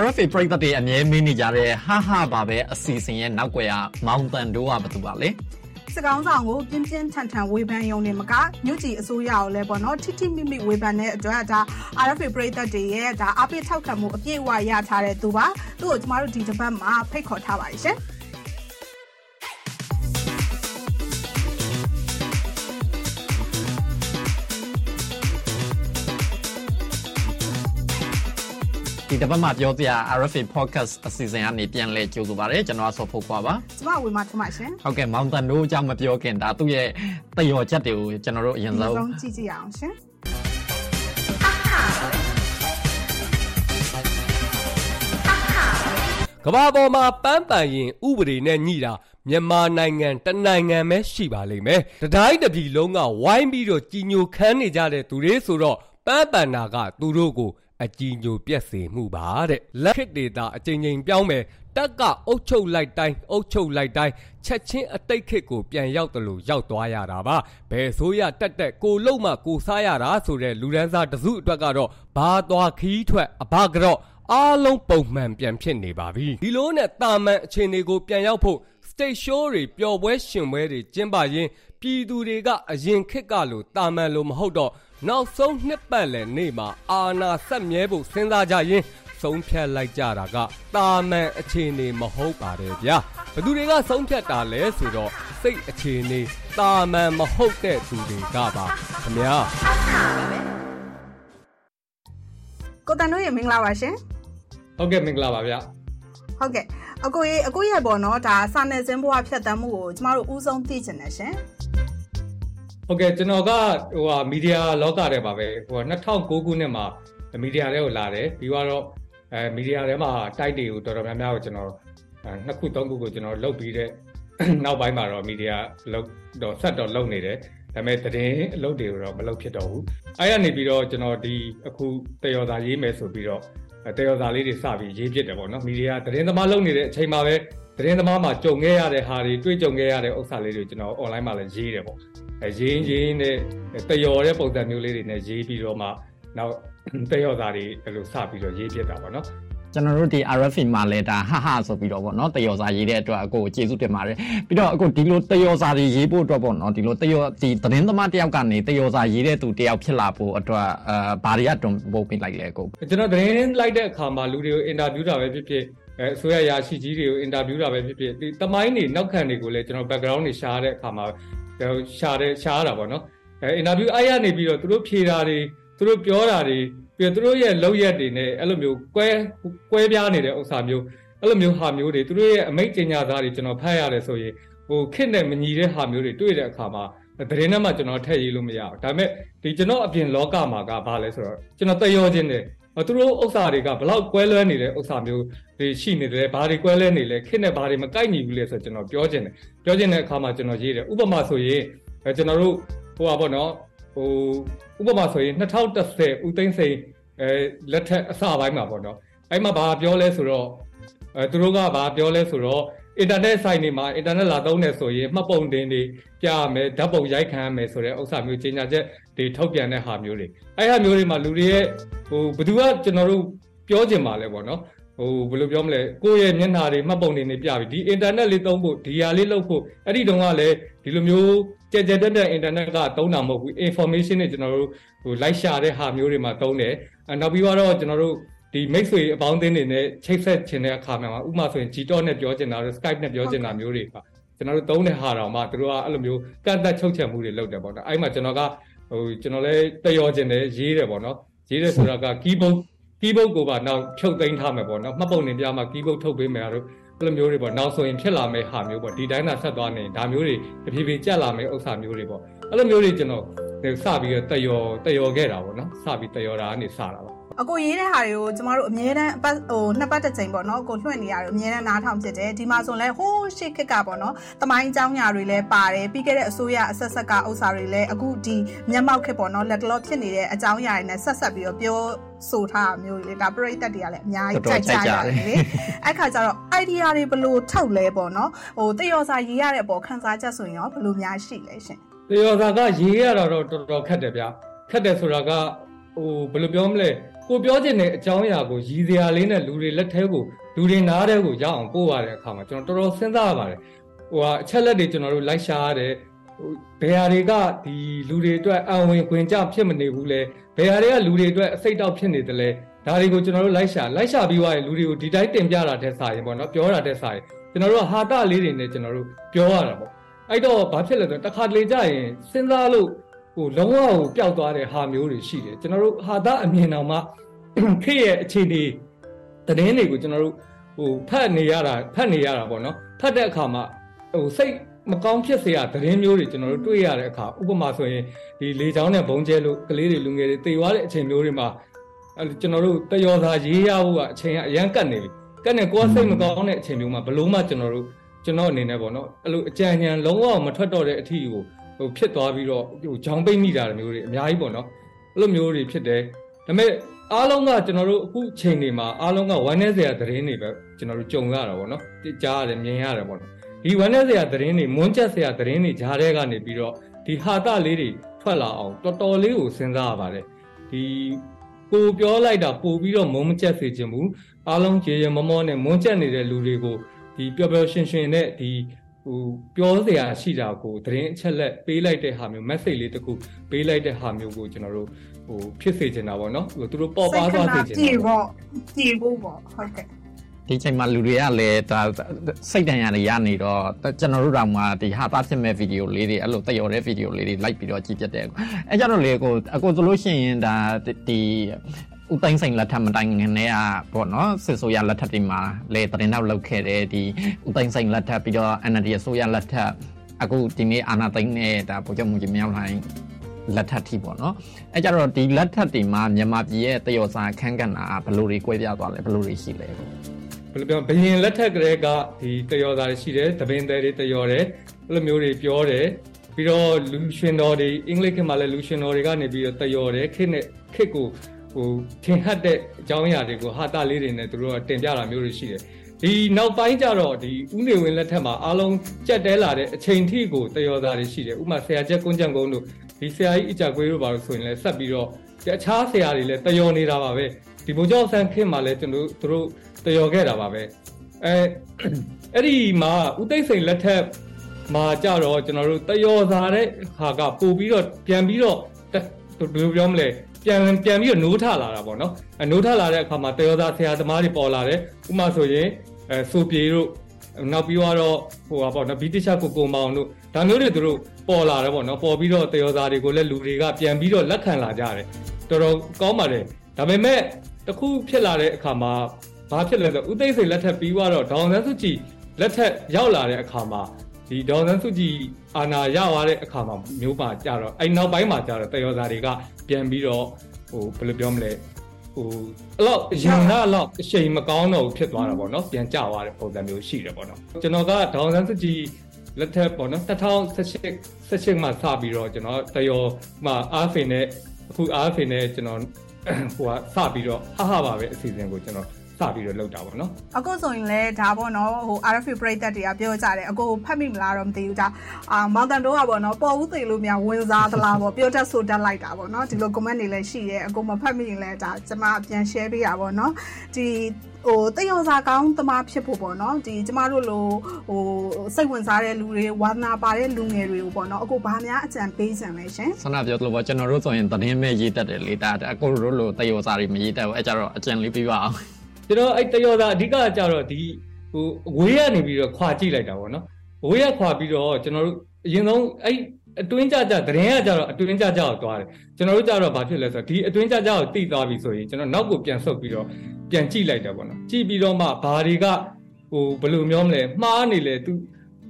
RFA ပရိသတ်တွေအမြဲမင်းနေကြတဲ့ဟာဟာပါပဲအစီအစဉ်ရဲ့နောက်ွယ်ကမောင်တန်တို့ကဘာတူပါလဲစကောင်းဆောင်ကိုပြင်းပြင်းထန်ထန်ဝေဖန်ယုံနေမကညွတ်ကြည်အစိုးရကိုလည်းပေါ့နော်ထိထိမိမိဝေဖန်တဲ့အတွက်ဒါ RFA ပရိသတ်တွေရဲ့ဒါအပိထောက်ခံမှုအပြည့်အဝရထားတဲ့သူပါသူ့ကိုကျမတို့ဒီတစ်ပတ်မှာဖိတ်ခေါ်ထားပါတယ်ရှင် ဒီတစ်ပတ်မှာပြောပြ RFA podcast အစီအစဉ်ကနေပြန်လဲကြိုဆိုပါရစေကျွန်တော်ဆော့ဖို့ခွာပါကျမဝေမထမရှင်ဟုတ်ကဲ့မောင်တန်တို့အကြောင်းမပြောခင်ဒါသူ့ရဲ့တယောချက်တွေကိုကျွန်တော်တို့အရင်ဆုံးကြည့်ကြည့်အောင်ရှင်ကဘာပေါ်မှာပန်းပန်ရင်ဥပဒေနဲ့ညှိတာမြန်မာနိုင်ငံတနိုင်ငံပဲရှိပါလိမ့်မယ်တတိုင်းတပြည်လုံးကဝိုင်းပြီးတော့ကြီးညိုခမ်းနေကြတဲ့သူတွေဆိုတော့ပန်းပန်နာကသူတို့ကို အကြီးညိုပြက်စေမှုပါတဲ့လက်ခစ်ဒေတာအချိန်ချင်းပြောင်းမယ်တက်ကအုတ်ချုပ်လိုက်တိုင်းအုတ်ချုပ်လိုက်တိုင်းချက်ချင်းအတိတ်ခစ်ကိုပြန်ရောက်တယ်လို့ရောက်သွားရတာပါဘယ်ဆိုရတက်တက်ကိုလုံးမှကိုစားရတာဆိုတဲ့လူဒန်းစားတစုအတွက်ကတော့ဘာသွားခီးထွက်အဘကတော့အားလုံးပုံမှန်ပြန်ဖြစ်နေပါပြီဒီလိုနဲ့တာမန်အခြေအနေကိုပြန်ရောက်ဖို့ state show တွေပျော်ပွဲရှင်ပွဲတွေကျင်းပရင်းပြည်သူတွေကအရင်ခက်ကလို့တာမန်လို့မဟုတ်တော့ နောက်ဆုံးနှစ်ပတ်လည်နေ့မှာအာနာဆက်မြဲဖို့စဉ်းစားကြရင်ဆုံးဖြတ်လိုက်ကြတာကတာမန်အခြေအနေမဟုတ်ပါတယ်ဗျာဘသူတွေကဆုံးဖြတ်တာလဲဆိုတော့စိတ်အခြေအနေတာမန်မဟုတ်တဲ့သူတွေကပါခင်ဗျာကိုတန်တို့ရေမင်္ဂလာပါရှင်ဟုတ်ကဲ့မင်္ဂလာပါဗျာဟုတ်ကဲ့အကိုရေအကိုရဲ့ပေါ့နော်ဒါစာနယ်ဇင်းဘဝဖြတ်တမ်းမှုကိုကျမတို့ဥဆုံးသိချင်တယ်ရှင် ဟုတ်ကဲ့ကျွန်တော်ကဟိုဟာမီဒီယာလောကထဲပါပဲဟို2009ခုနှစ်မှာမီဒီယာထဲကိုလာတယ်ပြီးတော့အဲမီဒီယာထဲမှာတိုက်တွေကိုတော်တော်များများကိုကျွန်တော်နှစ်ခုသုံးခုကိုကျွန်တော်လုပ်ပြီးတဲ့နောက်ပိုင်းမှာတော့မီဒီယာလုပ်တော့ဆက်တော့လုပ်နေတယ်ဒါပေမဲ့သတင်းအလုပ်တွေကိုတော့မလုပ်ဖြစ်တော့ဘူးအဲရနေပြီးတော့ကျွန်တော်ဒီအခုတယောသာရေးမယ်ဆိုပြီးတော့တယောသာလေးတွေစပြီးရေးဖြစ်တယ်ပေါ့နော်မီဒီယာသတင်းသမားလုပ်နေတဲ့အချိန်မှာပဲသတင်းသမားမှာကြုံခဲ့ရတဲ့ဟာတွေတွေ့ကြုံခဲ့ရတဲ့ဥစ္စာလေးတွေကျွန်တော် online မှာလည်းရေးတယ်ပေါ့အဲ ရေးရင်းနဲ့တယောတဲ့ပုံစံမျိုးလေးတွေနဲ့ရေးပြီးတော့မှနောက်တယောသားတွေအဲ့လိုစပြီးတော့ရေးပြတာပေါ့နော်ကျွန်တော်တို့ဒီ RFI မှာလဲဒါဟာဟာဆိုပြီးတော့ပေါ့နော်တယောစာရေးတဲ့အတွက်အကိုကျေးဇူးတင်ပါတယ်ပြီးတော့အကိုဒီလိုတယောစာတွေရေးဖို့အတွက်ပေါ့နော်ဒီလိုတယောဒီသတင်းသမားတယောက်ကနေတယောစာရေးတဲ့သူတယောက်ဖြစ်လာဖို့အတွက်အာဘာတွေကတွန်းပို့ပေးလိုက်လဲအကိုကျွန်တော်သတင်းလိုက်တဲ့အခါမှာလူတွေကိုအင်တာဗျူးတာပဲဖြစ်ဖြစ်အဲအစိုးရရာရှိကြီးတွေကိုအင်တာဗျူးတာပဲဖြစ်ဖြစ်ဒီတမိုင်းတွေနောက်ခံတွေကိုလည်းကျွန်တော် background တွေရှားတဲ့အခါမှာ ရှားတဲ့ရှားရတာပေါ့နော်အဲအင်တာဗျူးအားရနေပြီးတော့သူတို့ဖြေတာတွေသူတို့ပြောတာတွေပြီးတော့သူတို့ရဲ့လောက်ရက်တွေနဲ့အဲ့လိုမျိုးကွဲကွဲပြားနေတဲ့ဥစ္စာမျိုးအဲ့လိုမျိုးဟာမျိုးတွေသူတို့ရဲ့အမိတ်ကျင်ညာသားတွေကျွန်တော်ဖတ်ရတယ်ဆိုရင်ဟိုခစ်နဲ့မညီတဲ့ဟာမျိုးတွေတွေ့တဲ့အခါမှာသတင်းထဲမှာကျွန်တော်ထည့်ရေးလို့မရဘူးဒါပေမဲ့ဒီကျွန်တော်အပြင်လောကမှာကဘာလဲဆိုတော့ကျွန်တော်တယောချင်းတယ် သူတို့ဥစ္စာတွေကဘလောက်ကွဲလွဲနေတဲ့ဥစ္စာမျိုးတွေရှိနေတယ်ဘာတွေကွဲလွဲနေလဲခစ်နဲ့ဘာတွေမကိုက်ညီဘူးလဲဆိုတော့ကျွန်တော်ပြောချင်တယ်ပြောချင်တဲ့အခါမှာကျွန်တော်ရေးတယ်ဥပမာဆိုရင်ကျွန်တော်တို့ဟိုပါပေါ့နော်ဟိုဥပမာဆိုရင်2010ဦးသိန်းစိန်အဲလက်ထက်အစပိုင်းမှာပေါ့နော်အဲ့မှာဘာပြောလဲဆိုတော့အဲသူတို့ကဘာပြောလဲဆိုတော့ အင်တာနက်ဆိုင်တွေမှာအင်တာနက်လာသုံးနေဆိုရင်မှတ်ပုံတင်တွေပြရမယ်ဓာတ်ပုံရိုက်ခံရမယ်ဆိုတဲ့ဥစ္စာမျိုးကြီးညာချက်တွေထုတ်ပြန်တဲ့ဟာမျိုးတွေအဲ့ဟာမျိုးတွေမှာလူတွေရဲ့ဟိုဘယ်သူကကျွန်တော်တို့ပြောချင်ပါလဲပေါ့နော်ဟိုဘယ်လိုပြောမလဲကိုယ့်ရဲ့မျက်နှာတွေမှတ်ပုံတွေနေပြပြီဒီအင်တာနက်လေးသုံးဖို့ဒီဟာလေးလုပ်ဖို့အဲ့ဒီတုန်းကလည်းဒီလိုမျိုးကြက်ကြက်တက်တက်အင်တာနက်ကသုံးတာမဟုတ်ဘူး information တွေကျွန်တော်တို့ဟိုလိုက်ရှာတဲ့ဟာမျိုးတွေမှာသုံးတယ်နောက်ပြီးတော့ကျွန်တော်တို့ ဒီမိတ်ဆွေအပေါင်းအသင်းတွေနဲ့ချိတ်ဆက်ခြင်းတဲ့အခါမှာဥပမာဆိုရင် Gtalk နဲ့ပြောချင်တာတို့ Skype နဲ့ပြောချင်တာမျိုးတွေကကျွန်တော်တို့သုံးတဲ့ဟာတောင်မှသူတို့ကအဲ့လိုမျိုးကန့်သက်ချုပ်ချယ်မှုတွေလုပ်တယ်ပေါ့နော်အဲ့မှာကျွန်တော်ကဟိုကျွန်တော်လည်းတယောချင်တယ်ရေးတယ်ပေါ့နော်ရေးတယ်ဆိုတာက keyboard keyboard ကိုပါနောက်ဖြုတ်သိမ်းထားမယ်ပေါ့နော်မှတ်ပုံတင်ပြမှာ keyboard ထုတ်ပေးမယ်တို့အဲ့လိုမျိုးတွေပေါ့နောက်ဆိုရင်ဖြစ်လာမယ့်ဟာမျိုးပေါ့ဒီတိုင်းသာဆက်သွားနေဒါမျိုးတွေတဖြည်းဖြည်းကြက်လာမယ့်ဥစ္စာမျိုးတွေပေါ့အဲ့လိုမျိုးတွေကျွန်တော်စပြီးတော့တယောတယောခဲ့တာပေါ့နော်စပြီးတယောတာကနေစတာပါ အကိုရေးတဲ့ဟာတွေကိုကျမတို့အမြဲတမ်းအပတ်ဟိုနှစ်ပတ်တစ်ချိန်ပေါ့နော်အကိုလွှင့်နေရတယ်အမြဲတမ်းနားထောင်ဖြစ်တယ်ဒီမှာဆိုလဲဟိုးရှေ့ခက်ကပေါ့နော်တမိုင်းအကြောင်းညာတွေလည်းပါတယ်ပြီးခဲ့တဲ့အစိုးရအဆက်ဆက်ကဥစ္စာတွေလည်းအခုဒီမျက်မှောက်ခက်ပေါ့နော်လက်တလောဖြစ်နေတဲ့အကြောင်းအရာတွေနဲ့ဆက်ဆက်ပြီးတော့ပြောဆိုထားမျိုးတွေလေဒါပရိသတ်တွေကလည်းအများကြီးကြိုက်ကြရတယ်လေအဲ့ခါကျတော့ idea တွေဘလို့ထောက်လဲပေါ့နော်ဟိုတယောစာရေးရတဲ့အပေါ်ခန်းစားချက်ဆိုရင်ရောဘလို့များရှိလဲရှင်တယောစာကရေးရတာတော့တော်တော်ခက်တယ်ဗျခက်တယ်ဆိုတာကဟိုဘယ်လိုပြောမလဲ ကိုပြောချင်တဲ့အကြောင်းအရာကိုရည်စရာလေးနဲ့လူတွေလက်ထဲကိုလူတွေနားထဲကိုရောက်အောင်ပို့ရတဲ့အခါမှာကျွန်တော်တော်တော်စဉ်းစားရပါတယ်ဟိုဟာအချက်လက်တွေကျွန်တော်တို့လိုက်ရှာရတယ်ဘယ်ဟာတွေကဒီလူတွေအတွက်အံဝင်ခွင်ကြဖြစ်မနေဘူးလဲဘယ်ဟာတွေကလူတွေအတွက်အစိတ်တောက်ဖြစ်နေတယ်လဲဒါတွေကိုကျွန်တော်တို့လိုက်ရှာလိုက်ရှာပြီးသွားရင်လူတွေကိုဒီတိုင်းတင်ပြတာတဲ့စာရင်ပေါ့နော်ပြောတာတဲ့စာရင်ကျွန်တော်တို့ဟာတာလေးတွေနဲ့ကျွန်တော်တို့ပြောရတာပေါ့အဲ့တော့ဘာဖြစ်လဲဆိုတော့တစ်ခါတလေကြာရင်စဉ်းစားလို့ ဟိုလုံးဝကိုပျောက်သွားတဲ့ဟာမျိုးတွေရှိတယ်ကျွန်တော်တို့ဟာတာအမြင်တော်မှခေရဲ့အခြေအနေတည်င်းတွေကိုကျွန်တော်တို့ဟိုဖတ်နေရတာဖတ်နေရတာပေါ့နော်ဖတ်တဲ့အခါမှာဟိုစိတ်မကောင်းဖြစ်စေရသတင်းမျိုးတွေကျွန်တော်တို့တွေ့ရတဲ့အခါဥပမာဆိုရင်ဒီလေချောင်းနဲ့ဘုံကျဲလို့ကလေးတွေလူငယ်တွေတေသွားတဲ့အချိန်မျိုးတွေမှာအဲကျွန်တော်တို့တယောသာရေးရဖို့ကအချိန်ကအရန်ကတ်နေပြီကတ်နေကိုယ်စိတ်မကောင်းတဲ့အချိန်မျိုးမှာဘလို့မှကျွန်တော်တို့ကျွန်တော်အနေနဲ့ပေါ့နော်အဲ့လိုအကြံဉာဏ်လုံးဝမထွက်တော့တဲ့အထီကို ဟိုဖြစ်သွားပြီးတော့ဟိုဂျောင်းပိတ်မိတာမျိုးတွေအများကြီးပေါ့နော်အဲ့လိုမျိုးတွေဖြစ်တယ်ဒါပေမဲ့အားလုံးကကျွန်တော်တို့အခုချိန်တွေမှာအားလုံးကဝမ်းနည်းစရာသတင်းတွေပဲကျွန်တော်တို့ကြုံရတာပေါ့နော်ကြားရတယ်မြင်ရတယ်ပေါ့နော်ဒီဝမ်းနည်းစရာသတင်းတွေမွန်းကျက်စရာသတင်းတွေဂျားတဲ့ကနေပြီးတော့ဒီဟာတလေးတွေထွက်လာအောင်တော်တော်လေးကိုစဉ်းစားရပါတယ်ဒီကိုပြောလိုက်တာပို့ပြီးတော့မုံမကျက်စေခြင်းဘူးအားလုံးကြေရမမောနဲ့မွန်းကျက်နေတဲ့လူတွေကိုဒီပျော်ပျော်ရွှင်ရွှင်နဲ့ဒီ ဟိုပြောစရာရှိတာကိုသတင်းအချက်လက်ပေးလိုက်တဲ့ဟာမျိုး message လေးတခုပေးလိုက်တဲ့ဟာမျိုးကိုကျွန်တော်တို့ဟိုဖြစ်စေချင်တာပေါ့နော်ဟိုသူတို့ပေါ်ပါသွားစေချင်တာကြည်ပေါ့ကြည်ဖို့ပေါ့ဟုတ်ကဲ့ဒီချိန်မှာလူတွေကလည်းဒါစိတ်တန်ရာတွေရနေတော့ကျွန်တော်တို့တောင်မှဒီဟာသားဖြစ်မဲ့ဗီဒီယိုလေးတွေအဲ့လိုတယော်တဲ့ဗီဒီယိုလေးတွေလိုက်ပြီးတော့ကြည့်ပြတဲ့အဲကြတော့လေကိုအကိုဆိုလို့ရှိရင်ဒါဒီ ဥတိုင်းဆိုင်လက်ထပ်မတိုင်ငနဲ့ကပေါ့နော်စစ်ဆိုရလက်ထပ်ဒီမှာလေတရင်နောက်လောက်ခဲ့တယ်ဒီဥတိုင်းဆိုင်လက်ထပ်ပြီးတော့ NLD ဆိုရလက်ထပ်အခုဒီနေ့အာနာသိန်းနဲ့ဒါပို့ချမှုကြီးမြောက်လိုက်လက်ထပ်ထိပေါ့နော်အဲကြတော့ဒီလက်ထပ်ဒီမှာမြန်မာပြည်ရဲ့တယောစာခန်းကဏ္ဍဘယ်လိုတွေ꿰ပြသွားလဲဘယ်လိုတွေရှိလဲပေါ့ဘယ်လိုပြောဘယင်လက်ထက်ကလေးကဒီတယောသားတွေရှိတယ်တပင်သေးတွေတယောတယ်အဲ့လိုမျိုးတွေပြောတယ်ပြီးတော့လူရှင်တော်တွေအင်္ဂလိပ်ခေတ်မှာလည်းလူရှင်တော်တွေကနေပြီးတော့တယောတယ်ခေတ်နဲ့ခေတ်ကို ဟိုထင်ဟတ်တဲ့အကြောင်းအရာတွေကိုဟာတာလေးတွေနဲ့သူတို့ကတင်ပြတာမျိုးတွေရှိတယ်ဒီနောက်ပိုင်းကျတော့ဒီဥနေဝင်လက်ထက်မှာအားလုံးကြက်တဲလာတဲ့အချိန်ထိကိုတယောသားတွေရှိတယ်ဥပမာဆရာချက်ကွန်းကြံကုန်းတို့ဒီဆရာကြီးအကြကွေးတို့ပါလို့ဆိုရင်လည်းဆက်ပြီးတော့အခြားဆရာတွေလည်းတယောနေတာပါပဲဒီဘုံကျောင်းဆန်းခေတ်မှာလည်းကျွန်တော်တို့တယောခဲ့တာပါပဲအဲအဲ့ဒီမှာဥသိမ့်စိန်လက်ထက်မှာကြတော့ကျွန်တော်တို့တယောစားတဲ့ဟာကပို့ပြီးတော့ပြန်ပြီးတော့ဘယ်လိုပြောမလဲ ပြန်ပြန်ပြီးတော့နိုးထလာတာပေါ့နော်အနိုးထလာတဲ့အခါမှာတယောသားဆရာသမားတွေပေါ်လာတယ်ဥမာဆိုရင်အဲဆိုပြေတို့နောက်ပြီးတော့ဟိုပါပေါ့နော်ဘီတိချကိုကိုမောင်တို့ဒါမျိုးတွေသူတို့ပေါ်လာတယ်ပေါ့နော်ပေါ်ပြီးတော့တယောသားတွေကိုလည်းလူတွေကပြန်ပြီးတော့လက်ခံလာကြတယ်တော်တော်ကောင်းပါတယ်ဒါပေမဲ့တခုဖြစ်လာတဲ့အခါမှာဘာဖြစ်လဲဆိုဥသိမ်းစိန်လက်ထက်ပြီးတော့ဒေါန်ဆန်းစုကြည်လက်ထက်ရောက်လာတဲ့အခါမှာဒီဒေါန်ဆန်းစုကြည်အာဏာရသွားတဲ့အခါမှာမျိုးပါကြတော့အဲ့နောက်ပိုင်းမှာကြတော့တယောသားတွေက ပြန်ပြီးတော့ဟိုဘယ်လိုပြောမလဲဟိုအဲ့တော့ရင်ကတော့အချိန်မကောင်းတော့ဖြစ်သွားတာပေါ့နော်ပြန်ကြသွားတဲ့ပုံစံမျိုးရှိတယ်ပေါ့နော်ကျွန်တော်ကဒေါန်ဆန်းစုကြည်လက်ထက်ပေါ့နော်2018 18မှာစပြီးတော့ကျွန်တော်တယောမှာအားဖင်နဲ့အခုအားဖင်နဲ့ကျွန်တော်ဟိုကစပြီးတော့ဟဟပါပဲအစီအစဉ်ကိုကျွန်တော် စပြီးတော့လုပ်တာပေါ့နော်အခုဆိုရင်လည်းဒါပေါ့နော်ဟို RFU ပရိသတ်တွေကပြောကြတယ်အကိုဖတ်မိမလားတော့မသိဘူးဒါအာမောင်တန်တို့ကပေါ့နော်ပေါ်ဦးသေးလို့များဝင်စားသလားပေါ့ပြောတတ်ဆိုတတ်လိုက်တာပေါ့နော်ဒီလို comment တွေလည်းရှိရဲအကိုမဖတ်မိရင်လည်းဒါကျွန်မပြန် share ပေးတာပေါ့နော်ဒီဟိုတယောစာကောင်းသမားဖြစ်ဖို့ပေါ့နော်ဒီကျမတို့လိုဟိုစိတ်ဝင်စားတဲ့လူတွေဝါသနာပါတဲ့လူငယ်တွေကိုပေါ့နော်အခုဘာများအကြံပေးကြံလဲရှင်ဆန္ဒပြောသလိုပေါ့ကျွန်တော်တို့ဆိုရင်သတင်းမဲ့ရေးတတ်တယ်လေဒါအခုတို့လိုတယောစာတွေမရေးတတ်ဘူးအဲကြတော့အကြံလေးပြပါအောင် ကျွန်တော်အဲ့တယောသားအဓိကကြတော့ဒီဟိုဝေးရနေပြီးတော့ခွာကြည့်လိုက်တာပေါ့နော်ဝေးရခွာပြီးတော့ကျွန်တော်တို့အရင်ဆုံးအဲ့အတွင်းကြကြသတင်းကကြတော့အတွင်းကြကြကိုသွားတယ်ကျွန်တော်တို့ကြတော့ဘာဖြစ်လဲဆိုတော့ဒီအတွင်းကြကြကိုတိသွားပြီဆိုရင်ကျွန်တော်နောက်ကိုပြန်ဆုတ်ပြီးတော့ပြန်ကြည့်လိုက်တယ်ပေါ့နော်ကြည့်ပြီးတော့မှဘာတွေကဟိုဘယ်လိုမျိုးမလဲမှားနေလဲသူ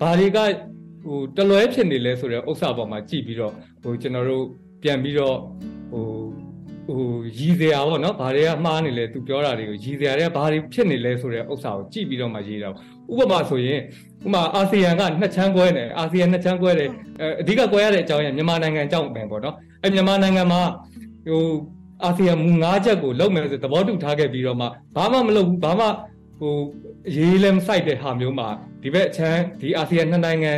ဘာတွေကဟိုတလွဲဖြစ်နေလဲဆိုတဲ့ဥစ္စာပေါ်မှာကြည့်ပြီးတော့ဟိုကျွန်တော်တို့ပြန်ပြီးတော့ဟို ဟိုရည်စရာပေါ့နော်ဘာတွေကမှားနေလဲသူပြောတာတွေကိုရည်စရာတွေကဘာတွေဖြစ်နေလဲဆိုတဲ့ဥစ္စာကိုကြည့်ပြီးတော့မှရေးတာဥပမာဆိုရင်ဥပမာအာဆီယံကနှစ်ချမ်းကွဲတယ်အာဆီယံနှစ်ချမ်းကွဲတယ်အဓိကကွဲရတဲ့အကြောင်းရမြန်မာနိုင်ငံကြောင့်ပဲပေါ့နော်အဲမြန်မာနိုင်ငံမှာဟိုအာဆီယံမူ၅ချက်ကိုလုံးမယ်ဆိုသဘောတူထားခဲ့ပြီးတော့မှဘာမှမလုပ်ဘူးဘာမှဟိုရေးလည်းမဆိုင်တဲ့ဟာမျိုးမှာဒီဘက်အချမ်းဒီအာဆီယံနှစ်နိုင်ငံ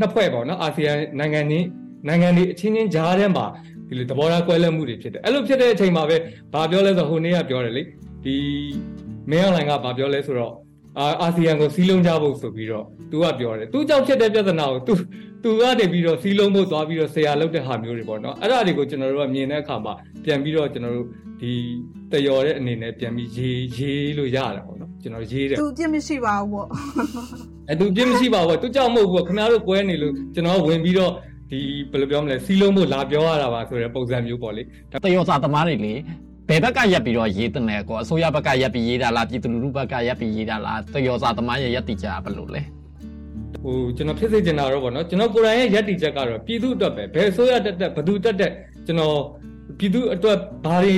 နှစ်ဖွဲ့ပေါ့နော်အာဆီယံနိုင်ငံนี้နိုင်ငံတွေအချင်းချင်းကြားထဲမှာ ဒီလိုသဘောထားကွဲလွဲမှုတွေဖြစ်တယ်အဲ့လိုဖြစ်တဲ့အချိန်မှာပဲဘာပြောလဲဆိုဟိုနေ့ကပြောတယ်လေဒီမင်းအွန်လိုင်းကဘာပြောလဲဆိုတော့အာအာဆီယံကိုစီးလုံးကြဖို့ဆိုပြီးတော့ तू ကပြောတယ် तू ကြောင့်ဖြစ်တဲ့ပြဿနာကို तू သူကနေပြီးတော့စီးလုံးဖို့သွားပြီးတော့ဆရာလုပ်တဲ့ဟာမျိုးတွေပေါ့နော်အဲ့ဒါတွေကိုကျွန်တော်တို့ကမြင်တဲ့အခါမှာပြန်ပြီးတော့ကျွန်တော်တို့ဒီတယော်တဲ့အနေနဲ့ပြန်ပြီးရေးရေးလို့ရတာပေါ့နော်ကျွန်တော်ရေးတယ်သူပြစ်မရှိပါဘူးပေါ့အဲသူပြစ်မရှိပါဘူးသူကြောက်မဟုတ်ဘူးခင်ဗျားတို့ကွဲနေလို့ကျွန်တော်ဝင်ပြီးတော့ ဒီဘယ်လိုပြောမလဲစီးလုံးဖို့လာပြောရတာပါဆိုတဲ့ပုံစံမျိုးပေါ့လေတယောစာသမားတွေလေဘယ်ဘက်ကရက်ပြီးတော့ရေးတဲ့လဲကောအစိုးရဘက်ကရက်ပြီးရေးတာလားပြည်သူလူထုဘက်ကရက်ပြီးရေးတာလားတယောစာသမားရဲ့ရက်တိကြဘယ်လိုလဲဟိုကျွန်တော်ဖြစ်စေချင်တာတော့ဗောနော်ကျွန်တော်ကိုယ်တိုင်ရဲ့ယက်တီချက်ကတော့ပြည်သူအတွက်ပဲဘယ်ဆိုရတက်တက်ဘသူတက်တက်ကျွန်တော်ပြည်သူအတွက်ဘာတွေ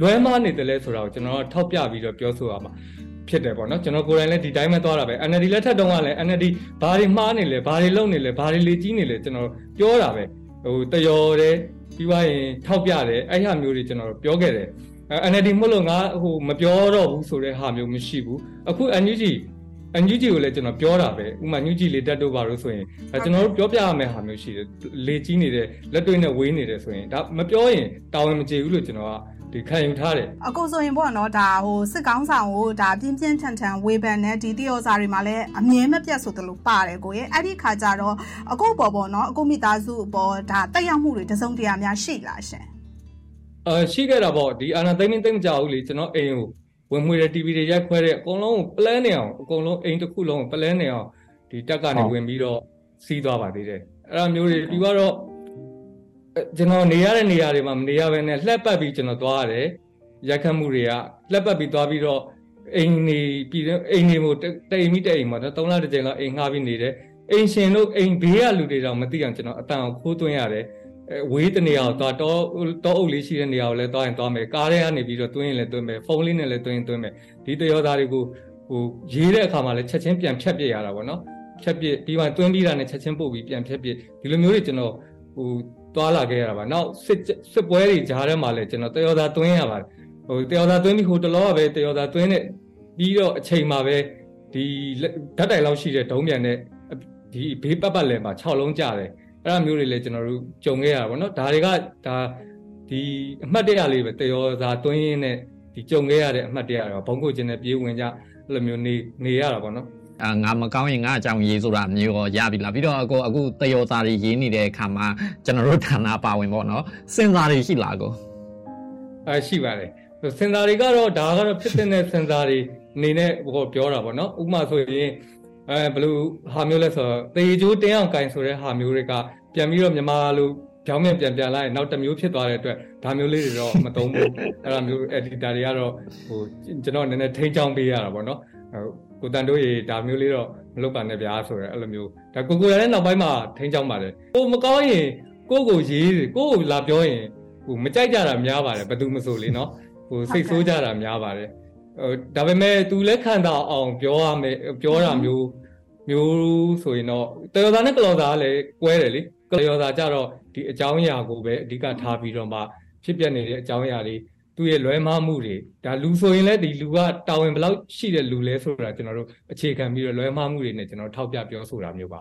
လွဲမှားနေတယ်လဲဆိုတာကိုကျွန်တော်ထောက်ပြပြီးတော့ပြောဆိုရမှာ ဖြစ်တယ်ပေါ့နော်ကျွန်တော်ကိုယ်တိုင်လည်းဒီတိုင်းပဲသွားတာပဲ NLD လက်ထက်တုန်းကလည်း NLD ဘာတွေမှားနေလဲဘာတွေလုပ်နေလဲဘာတွေလေကြီးနေလဲကျွန်တော်ပြောတာပဲဟိုတယောတယ်ပြီးွားရင်ထောက်ပြတယ်အဲ့ဟာမျိုးတွေကျွန်တော်ပြောခဲ့တယ် NLD မဟုတ်လို့ငါဟိုမပြောတော့ဘူးဆိုတဲ့ဟာမျိုးမရှိဘူးအခု NUG အညူကြီးကိုလည်းကျွန်တော်ပြောတာပဲဥမာညူကြီးလေးတက်တော့ပါလို့ဆိုရင်ကျွန်တော်တို့ပြောပြရမယ့်ဟာမျိုးရှိတယ်လေကြီးနေတဲ့လက်တွေ့နဲ့ဝေးနေတယ်ဆိုရင်ဒါမပြောရင်တာဝန်မကျေဘူးလို့ကျွန်တော်က ဒီခံယူထားတယ်အကူဆိုရင်ပေါ့နော်ဒါဟိုစစ်ကောင်းဆောင်ကိုဒါပြင်းပြင်းထန်ထန်ဝေဖန်တဲ့ဒီတယောစာတွေမှာလည်းအမြဲမပြတ်ဆိုသလိုပါတယ်ကိုရဲ့အဲ့ဒီခါကျတော့အကူပေါ်ပေါ့နော်အကူမိသားစုပေါ်ဒါတက်ရောက်မှုတွေတစုံတရာများရှိလားရှင်အဲရှိခဲ့တာပေါ့ဒီအာနာသိမ့်သိမ့်မကြဘူးလေကျွန်တော်အိမ်ကိုဝင်မွေတဲ့ TV တွေရိုက်ခွဲတဲ့အကုန်လုံး plan နေအောင်အကုန်လုံးအိမ်တစ်ခုလုံး plan နေအောင်ဒီတက်ကနေဝင်ပြီးတော့စီးသွားပါသေးတယ်အဲ့ဒါမျိုးတွေပြီးတော့ ကျွန်တော်နေရတဲ့နေရာတွေမှာမနေရဘဲနဲ့လှက်ပတ်ပြီးကျွန်တော်သွားရတယ်ရိုက်ခတ်မှုတွေကလှက်ပတ်ပြီးသွားပြီးတော့အိမ်နေပြီးအိမ်နေမို့တိမ်မိတိမ်မှာတော့၃လတစ်ကြိမ်လောက်အိမ်ငှားပြီးနေတယ်အိမ်ရှင်တို့အိမ်ဘေးကလူတွေတော့မသိအောင်ကျွန်တော်အတန်အောင်ခိုးသွင်းရတယ်ဝေးတနေရာကိုသွားတောတောအုပ်လေးရှိတဲ့နေရာကိုလည်းသွားရင်သွားမယ်ကားထဲကနေပြီးတော့တွင်းရင်လည်းတွင်းမယ်ဖုန်းလေးနဲ့လည်းတွင်းရင်တွင်းမယ်ဒီတရောသားတွေကိုဟိုရေးတဲ့အခါမှာလည်းချက်ချင်းပြန်ဖြတ်ပြစ်ရတာပေါ့နော်ဖြတ်ပြစ်ပြီးမှတွင်းပြီးတာနဲ့ချက်ချင်းပို့ပြီးပြန်ဖြတ်ပြစ်ဒီလိုမျိုးတွေကျွန်တော်ဟို သွားလာခဲ့ရတာပါနောက်စစ်စစ်ပွဲတွေကြားထဲမှာလည်းကျွန်တော်တရောသားတွင်းရပါတယ်ဟိုတရောသားတွင်းပြီးဟိုတလောကပဲတရောသားတွင်းနဲ့ပြီးတော့အချိန်မှာပဲဒီဓာတ်တိုင်လောက်ရှိတဲ့ဒုံးပြန်နဲ့ဒီဘေးပတ်ပတ်လည်မှာ6လုံးကြတယ်အဲ့ဒါမျိုးတွေလည်းကျွန်တော်တို့ကြုံခဲ့ရတာပေါ့နော်ဒါတွေကဒါဒီအမှတ်တရလေးပဲတရောစာတွင်းရင်းနဲ့ဒီကြုံခဲ့ရတဲ့အမှတ်တရတော့ဘုံကိုကျင်နဲ့ပြေးဝင်ကြအဲ့လိုမျိုးနေနေရတာပေါ့နော် အာငါမကောင်းရင်ငါအကြောင်းရေးဆိုတာမျိုးရောရပြီလားပြီးတော့အခုအခုတယောစာတွေရေးနေတဲ့အခါမှာကျွန်တော်တို့ဌာနပါဝင်ပေါ့နော်စင်စာတွေရှိလားကိုအဲရှိပါတယ်စင်စာတွေကတော့ဒါကတော့ဖြစ်တဲ့စင်စာတွေအနေနဲ့ဟောပြောတာပေါ့နော်ဥပမာဆိုရင်အဲဘယ်လိုဟာမျိုးလဲဆိုတော့တေဂျိုးတင်းအောင်ကင်ဆိုတဲ့ဟာမျိုးတွေကပြန်ပြီးတော့မြန်မာလိုကြောင်းမြန်ပြန်ပြန်လိုက်နောက်တစ်မျိုးဖြစ်သွားတဲ့အတွက်ဒါမျိုးလေးတွေတော့မသုံးဘူးအဲ့ဒါမျိုး editor တွေကတော့ဟိုကျွန်တော်နည်းနည်းထိန်းချောင်းပေးရတာပေါ့နော်ဟို ကိုတန်တို့ရေဒါမျိုးလေးတော့မလုပ်ပါနဲ့ဗျာဆိုရယ်အဲ့လိုမျိုးဒါကိုကိုရတဲ့နောက်ပိုင်းမှာထိန်းချောင်းပါတယ်ကိုမကောင်းရင်ကိုကိုရေးကိုကိုလာပြောရင်ဟိုမကြိုက်ကြတာများပါတယ်ဘယ်သူမဆိုလေနော်ဟိုစိတ်ဆိုးကြတာများပါတယ်ဟိုဒါပေမဲ့ तू လက်ခံတာအောင်ပြောရမယ်ပြောတာမျိုးမျိုးဆိုရင်တော့တယောသာနဲ့ကလောသာကလည်းကွဲတယ်လေကလောသာကြတော့ဒီအကြောင်းအရာကိုပဲအဓိကထားပြီးတော့မှဖြစ်ပျက်နေတဲ့အကြောင်းအရာတွေ သူ့ရဲ့လွဲမှားမှုတွေဒါလူဆိုရင်လည်းဒီလူကတာဝန်ဘယ်လောက်ရှိတဲ့လူလဲဆိုတာကျွန်တော်တို့အခြေခံပြီးတော့လွဲမှားမှုတွေနဲ့ကျွန်တော်ထောက်ပြပြောဆိုတာမျိုးပါ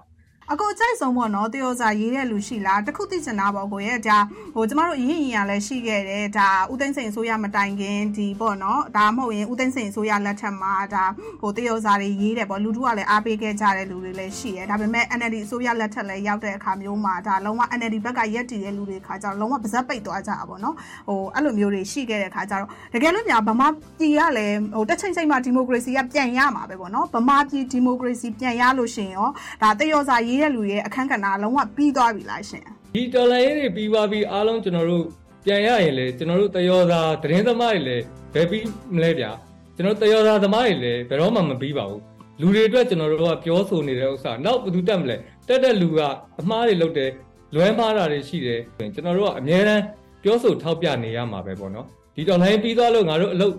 အကိုအကြိုက်ဆုံးပေါ့နော်တယောစာရေးတဲ့လူရှိလားတခုသိချင်တာပေါ့ကိုရဲ့ဒါဟိုကျမတို့အရင်ရင်ရလည်းရှိခဲ့တယ်ဒါဦးသိန်းစိန်ဆိုရမတိုင်ခင်ဒီပေါ့နော်ဒါမဟုတ်ရင်ဦးသိန်းစိန်ဆိုရလက်ထက်မှာဒါဟိုတယောစာတွေရေးတယ်ပေါ့လူထုကလည်းအားပေးခဲ့ကြတဲ့လူတွေလည်းရှိတယ်ဒါပေမဲ့ NLD အစိုးရလက်ထက်လည်းရောက်တဲ့အခါမျိုးမှာဒါလုံးဝ NLD ဘက်ကရက်တည်တဲ့လူတွေခါကျတော့လုံးဝပါဇက်ပိတ်သွားကြတာပေါ့နော်ဟိုအဲ့လိုမျိုးတွေရှိခဲ့တဲ့ခါကျတော့တကယ်လို့များဗမာပြည်ကလည်းဟိုတက်ချိန်ချိန်မှာဒီမိုကရေစီကပြန်ရမှာပဲပေါ့နော်ဗမာပြည်ဒီမိုကရေစီပြန်ရလို့ရှိရင်ရောဒါတယောစာရေးရေးတဲ့လူရဲ့အခန်းကဏ္ဍလုံးဝပြီးသွားပြီလားရှင်ဒီတော်လိုင်းရေးတွေပြီးသွားပြီးအားလုံးကျွန်တော်တို့ပြန်ရရင်လေကျွန်တော်တို့တယောသာသတင်းသမားတွေလည်းဘယ်ပြီးမလဲဗျာကျွန်တော်တယောသာသမားတွေလည်းဘယ်တော့မှမပြီးပါဘူးလူတွေအတွက်ကျွန်တော်တို့ကပြောဆိုနေတဲ့ဥစ္စာနောက်ဘယ်သူတက်မလဲတက်တဲ့လူကအမှားတွေလုပ်တယ်လွဲမှားတာတွေရှိတယ်ကျွန်တော်တို့ကအများအားပြောဆိုထောက်ပြနေရမှာပဲပေါ့နော်ဒီတော်လိုင်းပြီးသွားလို့ငါတို့အလုပ်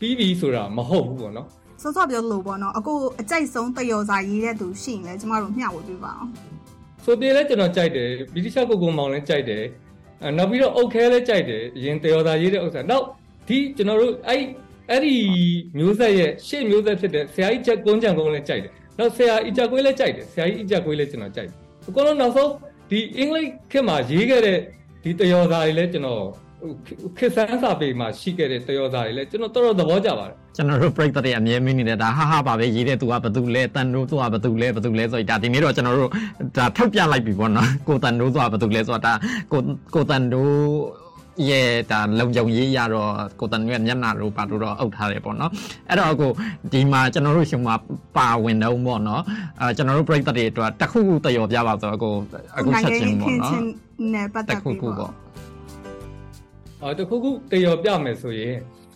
ပြီးပြီဆိုတာမဟုတ်ဘူးပေါ့နော် စောစောပြောလို့ပေါ့နော်အခုအကြိုက်ဆုံးတယောစာရေးတဲ့သူရှိရင်လည်းကျမတို့မျှဝေပေးပါအောင်ဆိုပြေလည်းကျွန်တော်ကြိုက်တယ်ဗီဒီရှာကိုကိုမောင်လည်းကြိုက်တယ်အဲနောက်ပြီးတော့အုတ်ခဲလည်းကြိုက်တယ်ရင်တယောစာရေးတဲ့ဥစ္စာနောက်ဒီကျွန်တော်တို့အဲ့အဲ့ဒီမျိုးဆက်ရဲ့ရှေ့မျိုးဆက်ဖြစ်တဲ့ဆရာကြီးချက်ကုန်းကြံကုန်းလည်းကြိုက်တယ်နောက်ဆရာအီချက်ကွေးလည်းကြိုက်တယ်ဆရာကြီးအီချက်ကွေးလည်းကျွန်တော်ကြိုက်တယ်အကုန်လုံးနောက်ဆုံးဒီအင်္ဂလိပ်ခေတ်မှာရေးခဲ့တဲ့ဒီတယောစာတွေလည်းကျွန်တော် ခစ်ဆန်းစာပေမှာရှိခဲ့တဲ့တယောစာတွေလည်းကျွန်တော်တော်တော်သဘောကျပါတယ်ကျွန်တော်တို့ပြိတ္တတွေအမြဲမင်းနေတဲ့ဒါဟာဟာပါပဲရေးတဲ့သူကဘသူလဲတန်တို့သူကဘသူလဲဘသူလဲဆိုတော့ဒါဒီနေ့တော့ကျွန်တော်တို့ဒါထုတ်ပြလိုက်ပြီပေါ့နော်ကိုတန်တို့သူကဘသူလဲဆိုတော့ဒါကိုကိုတန်တို့ရဲ့ဒါလုံကြုံရေးရတော့ကိုတန်ရဲ့မျက်နှာတို့ပါတော့အုပ်ထားတယ်ပေါ့နော်အဲ့တော့အခုဒီမှာကျွန်တော်တို့ရှင်မှာပါဝင်တော့ပေါ့နော်အဲကျွန်တော်တို့ပြိတ္တတွေအတွက်တခုခုတရောပြပါဆိုတော့အခုအခုချက်ချင်းပေါ့နော်နဲ့ပတ်သက်ပြီးပေါ့အော် တခုခုတရောပြမယ်ဆိုရင်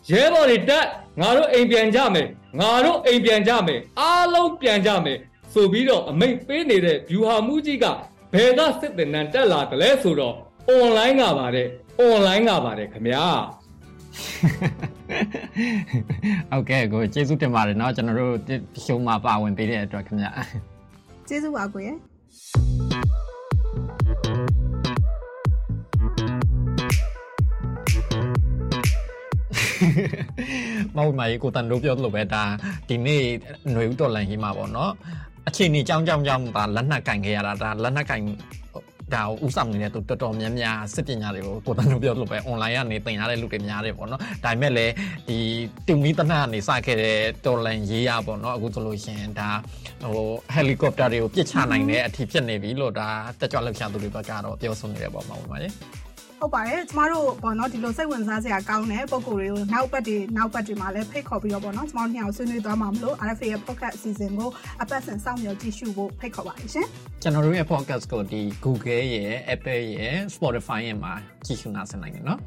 ရဲဘော်တွေတက်ငါတို့အိမ်ပြန်ကြမယ်ငါတို့အိမ်ပြန်ကြမယ်အားလုံးပြန်ကြမယ်ဆိုပြီးတော့အမိတ်ပေးနေတဲ့ view ဟာမှုကြီးကဘယ်ကစစ်တင်နံတက်လာတယ်လဲဆိုတော့ online ကပါတဲ့ online ကပါတယ်ခင်ဗျာဟုတ်ကဲ့ကိုကျေးဇူးတင်ပါတယ်เนาะကျွန်တော်တို့ရှုံးမှာပါဝင်ပေးတဲ့အတွက်ခင်ဗျာကျေးဇူးပါကိုရ မဟုတ်မကြီးကိုတန်တို့ပြောလို့ပဲဒါဒီနေ့ຫນွေဥတော်လန်ဟီမှာပေါ့နော်အချိန်ကြီးကြောင်းကြောင်းကြောင်းဒါလက်နက်ကင်ခဲ့ရတာဒါလက်နက်ကင်ဒါကိုဥဆောင်နေတဲ့သူတော်တော်များများစစ်ပညာတွေကိုကိုတန်တို့ပြောလို့ပဲ online ကနေသင်ရတဲ့လူတွေများတယ်ပေါ့နော်ဒါပေမဲ့လည်းဒီတူမီတနတ်ကနေစခဲ့တဲ့တော်လန်ရေးရပေါ့နော်အခုဆိုလို့ရှင်ဒါဟိုဟယ်လီကော်ပတာတွေကိုပြစ်ချနိုင်တဲ့အထိဖြစ်နေပြီလို့ဒါတက်ကြွလှုပ်ရှားသူတွေဘက်ကတော့ပြောဆိုနေတယ်ပေါ့မှာပါလေ ဟုတ်ပါတယ်ကျမတို့ပေါ့နော်ဒီလိုစိတ်ဝင်စားစရာကောင်းတဲ့ပုံကိုယ်တွေကိုနောက်ပတ်တွေနောက်ပတ်တွေမှာလည်းဖိတ်ခေါ်ပြီးတော့ပေါ့နော်ကျမတို့ညောင်ဆွေးနွေးသွားမှာမလို့ RFA ရဲ့ podcast အစီအစဉ်ကိုအပတ်စဉ်စောင့်မျှော်ကြည့်ရှုဖို့ဖိတ်ခေါ်ပါတယ်ရှင်ကျွန်တော်တို့ရဲ့ podcast ကိုဒီ Google ရဲ့ Apple ရဲ့ Spotify ရဲ့မှာကြည့်ရှုနိုင်နိုင်တယ်နော်